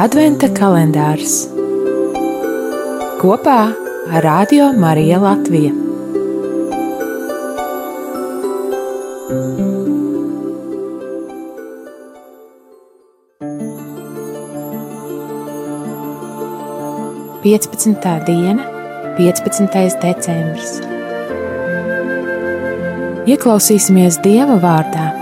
Adventa kalendārs kopā ar Radio Mariju Latviju. Piecpadsmitā diena, 15. decembris. Ieklausīsimies Dieva vārdā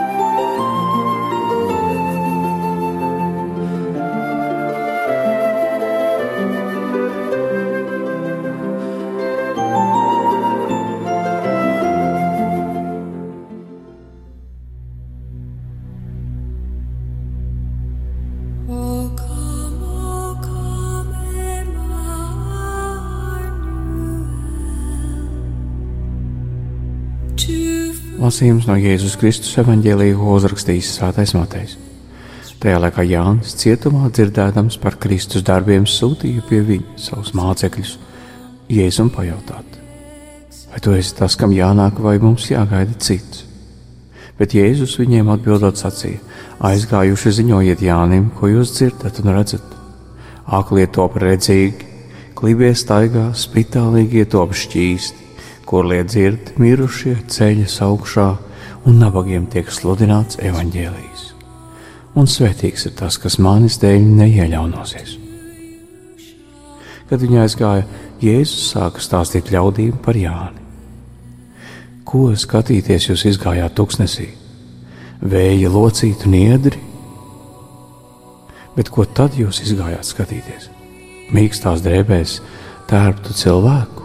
Lasījums no Jēzus Kristus evanģēlīja, ko uzrakstījis Svētais Matejs. Tajā laikā Jānis cietumā dzirdēdams par Kristus darbiem sūtīja pie viņa savus mācekļus, Jēzum pajautāt, vai tu esi tas, kam jānāk, vai mums jāgaida cits? Bet Jēzus viņiem atbildot sacīja: Aizgājuši ziņojiet Jānim, ko jūs dzirdat un redzat. Aklie top redzīgi, klibie staigā, spitālīgie top šķīsti kur liet dzird mirušie ceļas augšā, un nabagiem tiek sludināts evaņģēlijs. Un svētīgs ir tas, kas manis dēļ neiejaunosies. Kad viņa aizgāja, Jēzus sāka stāstīt ļaudīm par Jāni. Ko skatīties jūs izgājāt tuksnesī? Vēja locītu niedri, bet ko tad jūs izgājāt skatīties? Mīkstās drēbēs tērptu cilvēku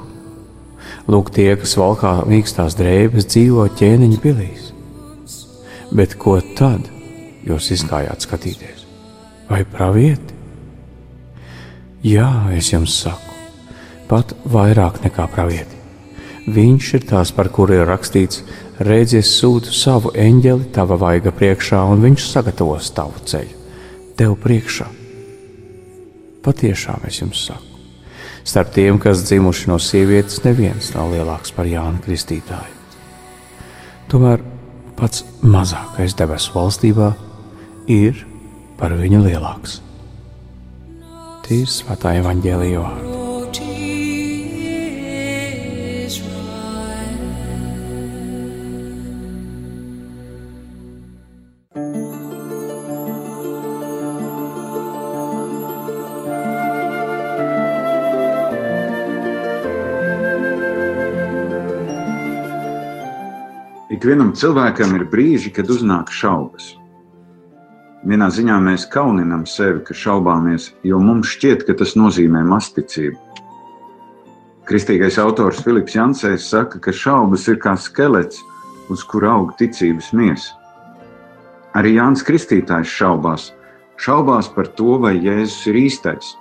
Lūk, tie, kas valkā mīkstās drēbes, dzīvo ķēniņa pilīs. Bet ko tad jūs izgājāt skatīties? Vai pravieti? Jā, es jums saku, pat vairāk nekā pravieti. Viņš ir tās, par kuru ir rakstīts: Redzies, sūtu savu eņģeli tava vaiga priekšā, un viņš sagatavos tavu ceļu tev priekšā. Patiešām es jums saku Starp tiem, kas dzimuši no sievietes, neviens nav lielāks par Jānu Kristītāju. Tomēr pats mazākais debesu valstībā ir par viņu lielāks. Tīs svētā evaņģēlīja vārds. Ikvienam cilvēkam ir brīži, kad uznāk šaubas. Vienā ziņā mēs kauninam sevi, ka šaubāmies, jo mums šķiet, ka tas nozīmē masticību. Kristīgais autors Filips Jansēns saka, ka šaubas ir kā skelets, uz kura aug ticības miesa. Arī Jānis Kristītājs šaubās, šaubās par to, vai Jēzus ir īstais.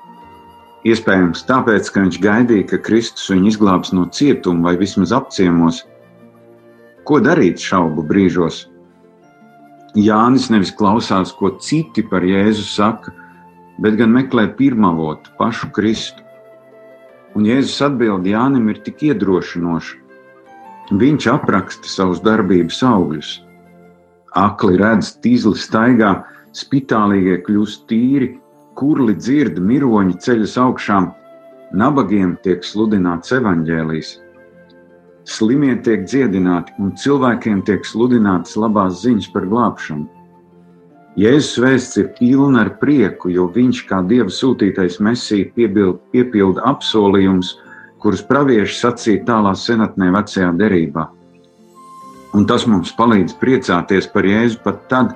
Iespējams, tāpēc, ka viņš gaidīja, ka Kristus viņu izglābs no cietuma vai vismaz apciemos, Ko darīt šaubu brīžos? Jānis nevis klausās, ko citi par Jēzu saka, bet gan meklē pirmavotu, pašu Kristu. Un Jēzus atbild Jānim ir tik iedrošinoša. Viņš apraksta savus darbības augļus. Akli redz, tīzli staigā, spitālīgie kļūst tīri, kurli dzird, miroņi ceļas augšām, nabagiem tiek sludināts evaņģēlijs. Slimie tiek dziedināti un cilvēkiem tiek sludinātas labās ziņas par glābšanu. Jēzus vēsts ir pilna ar prieku, jo viņš kā Dieva sūtītais mesija piepilda apsolījumus, kurus pravieši sacīja tālā senatnē vecajā derībā. Un tas mums palīdz priecāties par Jēzu pat tad,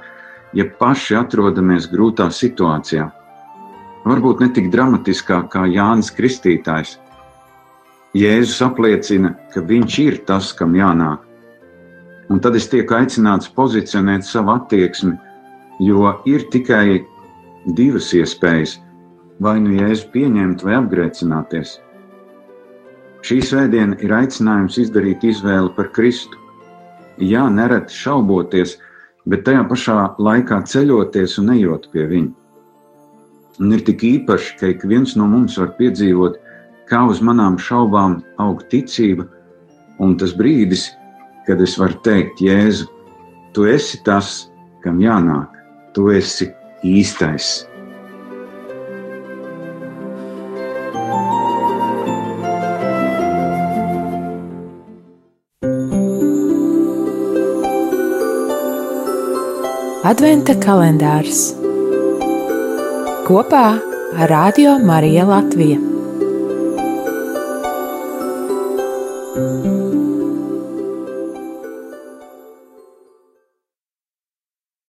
ja paši atrodamies grūtā situācijā. Varbūt ne tik dramatiskā kā Jānis Kristītājs, Jēzus apliecina, ka viņš ir tas, kam jānāk. Un tad es tiek aicināts pozicionēt savu attieksmi, jo ir tikai divas iespējas - vai nu jēzu pieņemt, vai apgrēcināties. Šī svētdiena ir aicinājums izdarīt izvēli par Kristu. Jā, nereti šauboties, bet tajā pašā laikā ceļoties un ejot pie viņa. Un ir tik īpaši, ka ik viens no mums var piedzīvot kā uz manām šaubām aug ticība, un tas brīdis, kad es varu teikt, Jēzu, tu esi tas, kam jānāk, tu esi īstais. Adventa kalendārs kopā ar Radio Mariju Latviju.